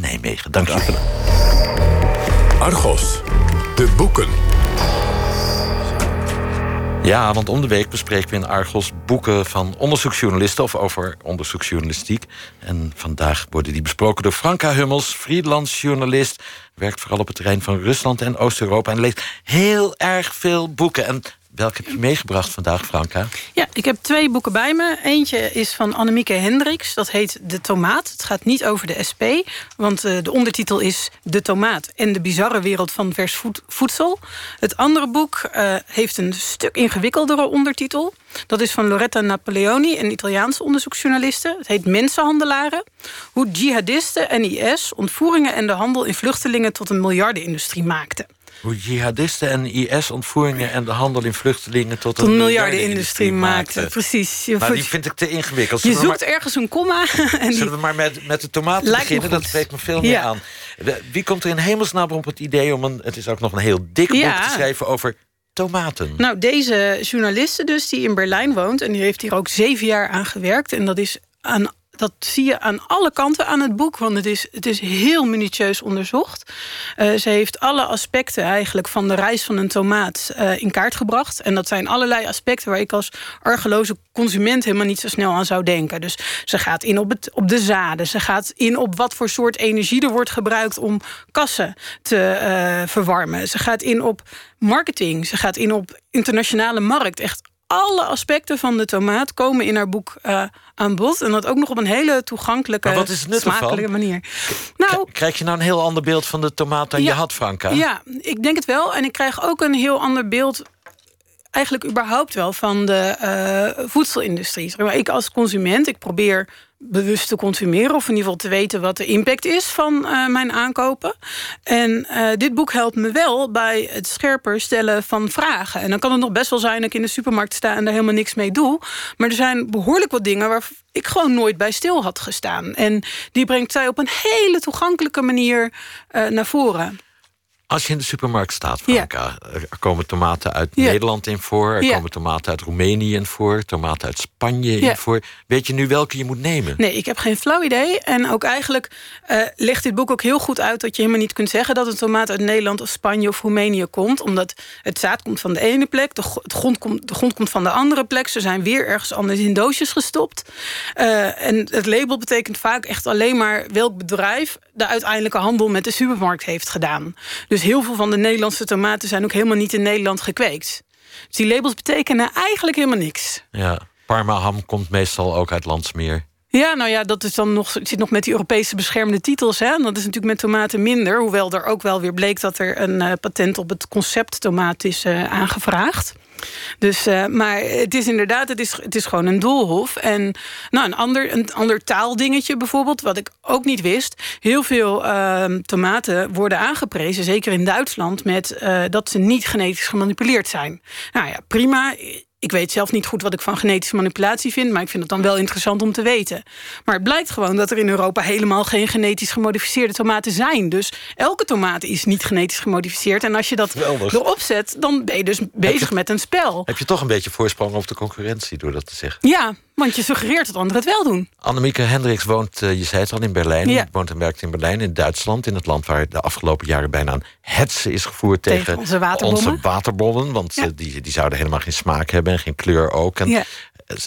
Nijmegen. Dank u wel. Argos, de boeken. Ja, want om de week bespreken we in Argos boeken van onderzoeksjournalisten of over onderzoeksjournalistiek. En vandaag worden die besproken door Franka Hummels, freelance journalist. Werkt vooral op het terrein van Rusland en Oost-Europa en leest heel erg veel boeken. En Welke heb je meegebracht vandaag, Franka? Ja, ik heb twee boeken bij me. Eentje is van Annemieke Hendricks. Dat heet De Tomaat. Het gaat niet over de SP, want uh, de ondertitel is De Tomaat en de bizarre wereld van vers voedsel. Het andere boek uh, heeft een stuk ingewikkeldere ondertitel. Dat is van Loretta Napoleoni, een Italiaanse onderzoeksjournaliste. Het heet Mensenhandelaren. Hoe jihadisten en IS ontvoeringen en de handel in vluchtelingen tot een miljardenindustrie maakten. Hoe jihadisten en IS-ontvoeringen en de handel in vluchtelingen tot, een miljardenindustrie maakten. Precies. maar die vind ik te ingewikkeld. je zoekt ergens een komma. En Zullen we maar met, met de tomaten beginnen? Dat spreekt me veel meer aan. Wie komt er in hemelsnaam op het idee om een... Het is ook nog een heel dik boek te schrijven over tomaten. Nou, deze journaliste dus, die in Berlijn woont... en die heeft hier ook zeven jaar aan gewerkt... en dat is aan dat zie je aan alle kanten aan het boek, want het is, het is heel minutieus onderzocht. Uh, ze heeft alle aspecten eigenlijk van de reis van een tomaat uh, in kaart gebracht. En dat zijn allerlei aspecten waar ik als argeloze consument helemaal niet zo snel aan zou denken. Dus ze gaat in op, het, op de zaden, ze gaat in op wat voor soort energie er wordt gebruikt om kassen te uh, verwarmen. Ze gaat in op marketing, ze gaat in op internationale markt. Echt alle aspecten van de tomaat komen in haar boek uh, aan bod. En dat ook nog op een hele toegankelijke, maar wat is het smakelijke manier. Nou, krijg je nou een heel ander beeld van de tomaat dan je had, Franka? Ja, ik denk het wel. En ik krijg ook een heel ander beeld eigenlijk überhaupt wel van de uh, voedselindustrie. Ik als consument, ik probeer bewust te consumeren... of in ieder geval te weten wat de impact is van uh, mijn aankopen. En uh, dit boek helpt me wel bij het scherper stellen van vragen. En dan kan het nog best wel zijn dat ik in de supermarkt sta... en daar helemaal niks mee doe. Maar er zijn behoorlijk wat dingen... waar ik gewoon nooit bij stil had gestaan. En die brengt zij op een hele toegankelijke manier naar voren. Als je in de supermarkt staat, Franka, er komen tomaten uit Nederland in voor, er komen tomaten uit Roemenië in voor, tomaten uit Spanje in voor. Weet je nu welke je moet nemen? Nee, ik heb geen flauw idee. En ook eigenlijk uh, legt dit boek ook heel goed uit dat je helemaal niet kunt zeggen dat een tomaat uit Nederland of Spanje of Roemenië komt, omdat het zaad komt van de ene plek, de, grond, komt, de grond komt van de andere plek. Ze zijn weer ergens anders in doosjes gestopt. Uh, en het label betekent vaak echt alleen maar welk bedrijf de uiteindelijke handel met de supermarkt heeft gedaan. Dus heel veel van de Nederlandse tomaten zijn ook helemaal niet in Nederland gekweekt. Dus die labels betekenen eigenlijk helemaal niks. Ja, Parma ham komt meestal ook uit Landsmeer. Ja, nou ja, dat is dan nog, zit nog met die Europese beschermde titels. Hè? Dat is natuurlijk met tomaten minder. Hoewel er ook wel weer bleek dat er een uh, patent op het concept tomaat is uh, aangevraagd. Dus, uh, maar het is inderdaad, het is, het is gewoon een doolhof. En nou, een, ander, een ander taaldingetje bijvoorbeeld, wat ik ook niet wist. Heel veel uh, tomaten worden aangeprezen, zeker in Duitsland... met dat ze niet genetisch gemanipuleerd zijn. Nou ja, prima ik weet zelf niet goed wat ik van genetische manipulatie vind... maar ik vind het dan wel interessant om te weten. Maar het blijkt gewoon dat er in Europa... helemaal geen genetisch gemodificeerde tomaten zijn. Dus elke tomaat is niet genetisch gemodificeerd. En als je dat erop zet, dan ben je dus bezig met een spel. Heb je toch een beetje voorsprong op de concurrentie door dat te zeggen? Ja, want je suggereert dat anderen het wel doen. Annemieke Hendricks woont, uh, je zei het al, in Berlijn. Ja. Woont en werkt in Berlijn, in Duitsland. In het land waar de afgelopen jaren bijna een hetze is gevoerd... tegen, onze waterbommen want ja. die, die zouden helemaal geen smaak hebben en geen kleur ook. En ja.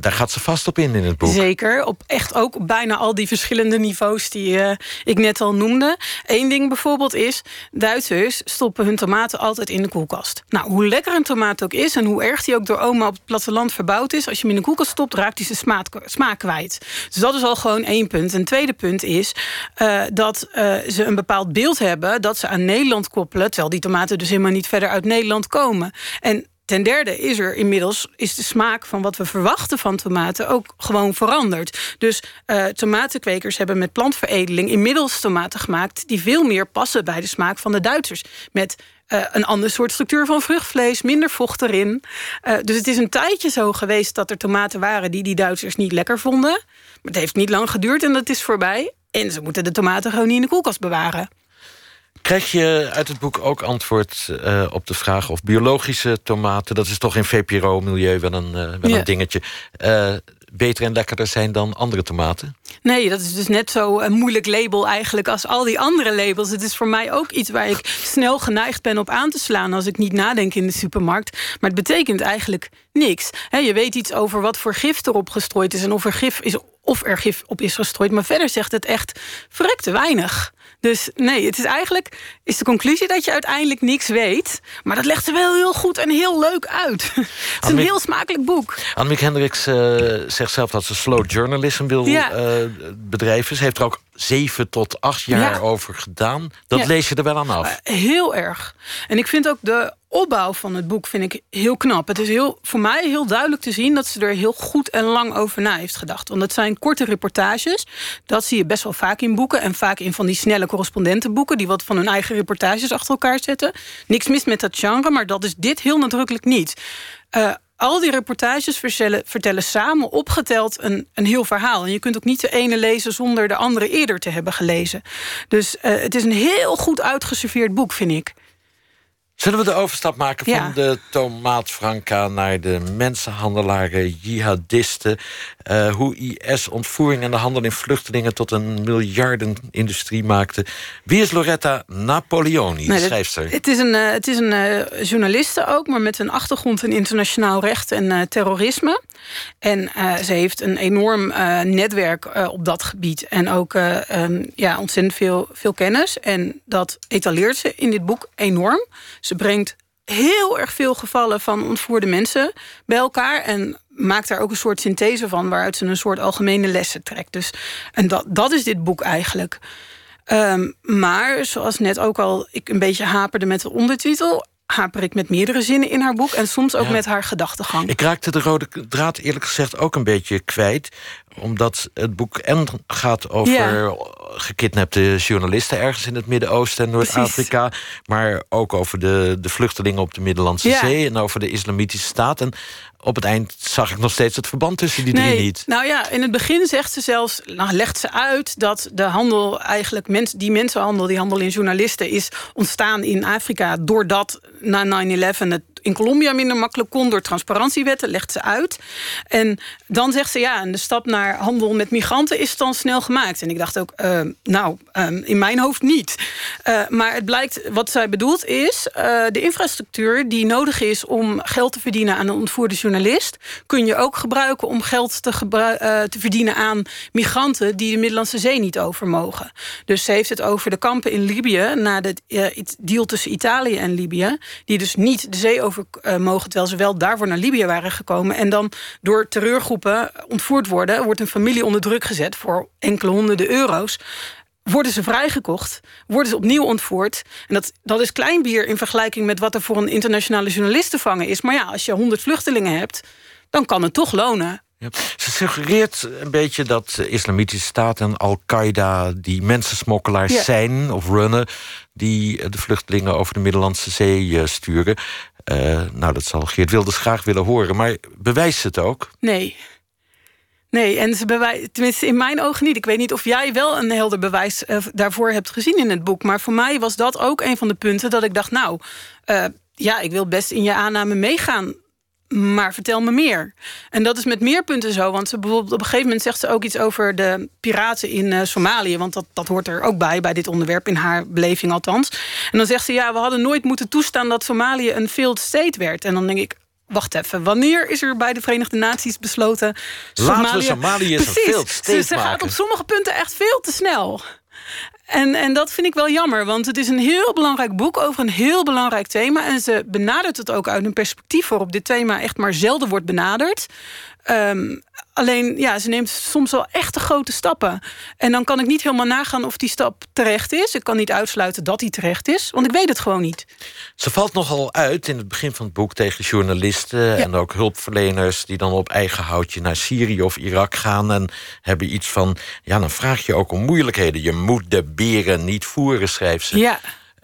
Daar gaat ze vast op in in het boek. Zeker, op echt ook bijna al die verschillende niveaus die uh, ik net al noemde. Eén ding bijvoorbeeld is, Duitsers stoppen hun tomaten altijd in de koelkast. Nou, hoe lekker een tomaat ook is en hoe erg die ook door oma op het platteland verbouwd is... als je hem in de koelkast stopt, raakt hij zijn smaak, smaak kwijt. Dus dat is al gewoon één punt. Een tweede punt is uh, dat uh, ze een bepaald beeld hebben... dat ze aan Nederland koppelen, terwijl die tomaten dus helemaal niet verder uit Nederland komen. En Ten derde is er inmiddels is de smaak van wat we verwachten van tomaten ook gewoon veranderd. Dus uh, tomatenkwekers hebben met plantveredeling inmiddels tomaten gemaakt die veel meer passen bij de smaak van de Duitsers. Met uh, een ander soort structuur van vruchtvlees, minder vocht erin. Uh, dus het is een tijdje zo geweest dat er tomaten waren die die Duitsers niet lekker vonden. Maar het heeft niet lang geduurd en dat is voorbij. En ze moeten de tomaten gewoon niet in de koelkast bewaren. Krijg je uit het boek ook antwoord uh, op de vraag of biologische tomaten... dat is toch in VPRO-milieu wel, een, uh, wel ja. een dingetje... Uh, beter en lekkerder zijn dan andere tomaten? Nee, dat is dus net zo een moeilijk label eigenlijk als al die andere labels. Het is voor mij ook iets waar ik snel geneigd ben op aan te slaan als ik niet nadenk in de supermarkt. Maar het betekent eigenlijk niks. je weet iets over wat voor gif erop gestrooid is en of er gif is of er gif op is gestrooid. Maar verder zegt het echt verrekte weinig. Dus nee, het is eigenlijk is de conclusie dat je uiteindelijk niks weet. Maar dat legt ze wel heel goed en heel leuk uit. het is een heel smakelijk boek. Annemiek Hendricks uh, zegt zelf dat ze slow journalism wil ja. uh, bedrijven. Ze heeft er ook zeven tot acht jaar over gedaan. Dat lees je er wel aan af. Uh, heel erg. En ik vind ook de opbouw van het boek vind ik heel knap. Het is heel, voor mij heel duidelijk te zien dat ze er heel goed en lang over na heeft gedacht. Want het zijn korte reportages. Dat zie je best wel vaak in boeken. En vaak in van die snelle correspondentenboeken... die wat van hun eigen reportages achter elkaar zetten. Niks mis met dat genre, maar dat is dit heel nadrukkelijk niet. Uh, al die reportages vertellen, vertellen samen opgeteld een, een heel verhaal. En je kunt ook niet de ene lezen zonder de andere eerder te hebben gelezen. Dus uh, het is een heel goed uitgeserveerd boek, vind ik. Zullen we de overstap maken van de tomaat Franca naar de mensenhandelaren, jihadisten? Uh, hoe IS ontvoering en de handel in vluchtelingen tot een miljardenindustrie maakte. Wie is Loretta Napoleoni, schrijfster? Het is een, uh, het is een uh, journaliste ook, maar met een achtergrond in internationaal recht en terrorisme. En ze heeft een enorm netwerk op dat gebied en ook um, ja, ontzettend veel, veel kennis. En dat etaleert ze in dit boek enorm. Ze brengt heel erg veel gevallen van ontvoerde mensen bij elkaar. En maakt daar ook een soort synthese van, waaruit ze een soort algemene lessen trekt. Dus, en dat, dat is dit boek eigenlijk. Um, maar zoals net ook al ik een beetje haperde met de ondertitel haper ik met meerdere zinnen in haar boek... en soms ook met haar gedachtegang. Ik raakte de rode draad eerlijk gezegd ook een beetje kwijt omdat het boek en gaat over gekidnapte journalisten ergens in het Midden-Oosten en Noord-Afrika. Maar ook over de, de vluchtelingen op de Middellandse Zee en over de Islamitische Staat. En op het eind zag ik nog steeds het verband tussen die drie niet. Nou ja, in het begin zegt ze zelfs, nou, legt ze uit dat de handel eigenlijk, mens, die mensenhandel, die handel in journalisten, is ontstaan in Afrika doordat na 9-11 het in Colombia minder makkelijk kon door transparantiewetten, legt ze uit. En dan zegt ze ja, en de stap naar handel met migranten is dan snel gemaakt. En ik dacht ook, uh, nou, um, in mijn hoofd niet. Uh, maar het blijkt, wat zij bedoelt is, uh, de infrastructuur die nodig is om geld te verdienen aan een ontvoerde journalist, kun je ook gebruiken om geld te, te verdienen aan migranten die de Middellandse Zee niet over mogen. Dus ze heeft het over de kampen in Libië na de deal tussen Italië en Libië, die dus niet de zee over uh, mogen... terwijl ze wel daarvoor naar Libië waren gekomen... en dan door terreurgroepen ontvoerd worden... wordt een familie onder druk gezet voor enkele honderden euro's worden ze vrijgekocht, worden ze opnieuw ontvoerd. En dat, dat is klein bier in vergelijking met wat er voor een internationale journalist te vangen is. Maar ja, als je honderd vluchtelingen hebt, dan kan het toch lonen. Ja. Ze suggereert een beetje dat de Islamitische Staat en Al-Qaeda... die mensensmokkelaars zijn of runnen... die de vluchtelingen over de Middellandse Zee eh, sturen. Uh, nou, dat zal Geert Wilders graag willen horen. Maar bewijst ze het ook? Nee. Nee, en ze bewijst, tenminste in mijn ogen niet. Ik weet niet of jij wel een helder bewijs uh, daarvoor hebt gezien in het boek. Maar voor mij was dat ook een van de punten dat ik dacht, nou, uh, ja, ik wil best in je aanname meegaan maar vertel me meer. En dat is met meer punten zo. Want ze bijvoorbeeld op een gegeven moment zegt ze ook iets over de piraten in uh, Somalië. Want dat, dat hoort er ook bij, bij dit onderwerp, in haar beleving althans. En dan zegt ze, ja, we hadden nooit moeten toestaan dat Somalië een failed state werd. En dan denk ik, wacht even, wanneer is er bij de Verenigde Naties besloten... Somalië... Laten we Somalië een failed state Ze gaat op sommige punten echt veel te snel. En, en dat vind ik wel jammer, want het is een heel belangrijk boek over een heel belangrijk thema. En ze benadert het ook uit een perspectief waarop dit thema echt maar zelden wordt benaderd. Um, alleen, ja, ze neemt soms wel echte grote stappen. En dan kan ik niet helemaal nagaan of die stap terecht is. Ik kan niet uitsluiten dat die terecht is, want ik weet het gewoon niet. Ze valt nogal uit in het begin van het boek tegen journalisten... en ook hulpverleners die dan op eigen houtje naar Syrië of Irak gaan... en hebben iets van, ja, dan vraag je ook om moeilijkheden. Je moet de beren niet voeren, schrijft ze. Ja.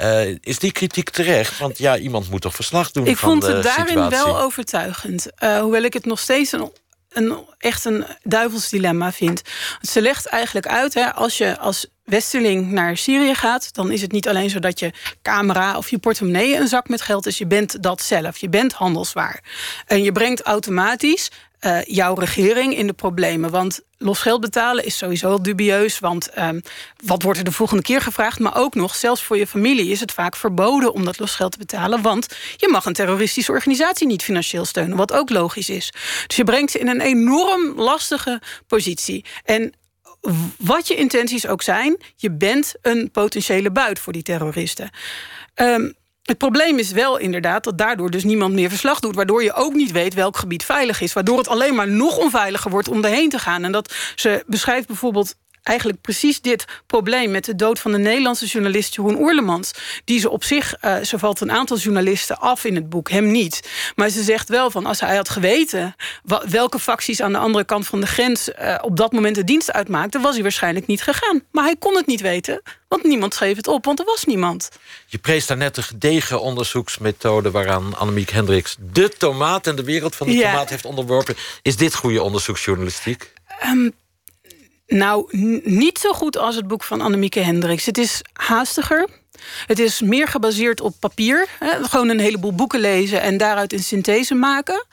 Uh, is die kritiek terecht? Want ja, iemand moet toch verslag doen ik van de situatie? Ik vond het daarin wel overtuigend. Uh, hoewel ik het nog steeds een, een, echt een duivelsdilemma vind. Ze legt eigenlijk uit, hè, als je als westerling naar Syrië gaat... dan is het niet alleen zo dat je camera of je portemonnee... een zak met geld is, je bent dat zelf. Je bent handelswaar. En je brengt automatisch uh, jouw regering in de problemen. Want los geld betalen is sowieso dubieus. Want um, wat wordt er de volgende keer gevraagd? Maar ook nog, zelfs voor je familie is het vaak verboden om dat los geld te betalen. Want je mag een terroristische organisatie niet financieel steunen. Wat ook logisch is. Dus je brengt ze in een enorm lastige positie. En wat je intenties ook zijn, je bent een potentiële buit voor die terroristen. Um, het probleem is wel inderdaad dat daardoor dus niemand meer verslag doet. Waardoor je ook niet weet welk gebied veilig is. Waardoor het alleen maar nog onveiliger wordt om erheen te gaan. En dat ze beschrijft bijvoorbeeld eigenlijk precies dit probleem met de dood van de Nederlandse journalist Jeroen Oerlemans. Die ze op zich, uh, ze valt een aantal journalisten af in het boek, hem niet. Maar ze zegt wel van als hij had geweten welke facties aan de andere kant van de grens uh, op dat moment de dienst uitmaakten, was hij waarschijnlijk niet gegaan. Maar hij kon het niet weten, want niemand schreef het op, want er was niemand. Je prees daar net de gedegen onderzoeksmethode waaraan Annemiek Hendricks de tomaat en de wereld van de tomaat heeft onderworpen. Is dit goede onderzoeksjournalistiek? Um, nou, niet zo goed als het boek van Annemieke Hendricks. Het is haastiger. Het is meer gebaseerd op papier. Hè? Gewoon een heleboel boeken lezen en daaruit een synthese maken.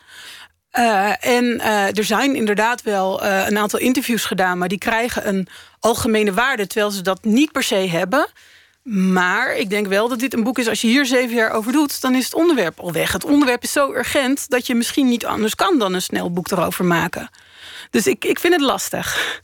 Uh, en uh, er zijn inderdaad wel uh, een aantal interviews gedaan... maar die krijgen een algemene waarde... terwijl ze dat niet per se hebben. Maar ik denk wel dat dit een boek is... als je hier zeven jaar over doet, dan is het onderwerp al weg. Het onderwerp is zo urgent dat je misschien niet anders kan... dan een snel boek erover maken. Dus ik, ik vind het lastig.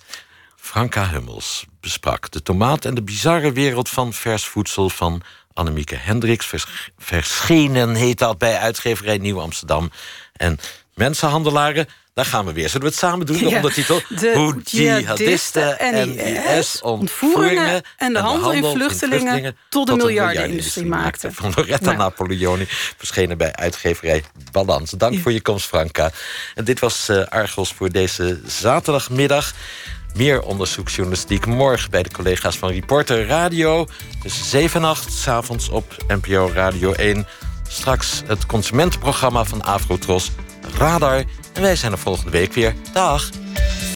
Franka Hummels besprak de tomaat en de bizarre wereld van vers voedsel van Annemieke Hendricks. verschenen heet dat bij uitgeverij Nieuw Amsterdam. En mensenhandelaren, daar gaan we weer. Zullen we het samen doen? De ja, ondertitel. Hoe jihadisten en IS ontvoeringen en de handel, in, vluchtelingen tot de miljardenindustrie maakten. Van Loretta nou. Napoleoni, verschenen bij uitgeverij Balans. Dank voor je komst, Franka. En dit was uh, Argos voor deze zaterdagmiddag. Meer onderzoeksjournalistiek morgen bij de collega's van Reporter Radio. Tussen 7 en 8, s'avonds op NPO Radio 1. Straks het consumentenprogramma van Afrotros, Radar. En wij zijn er volgende week weer. Dag!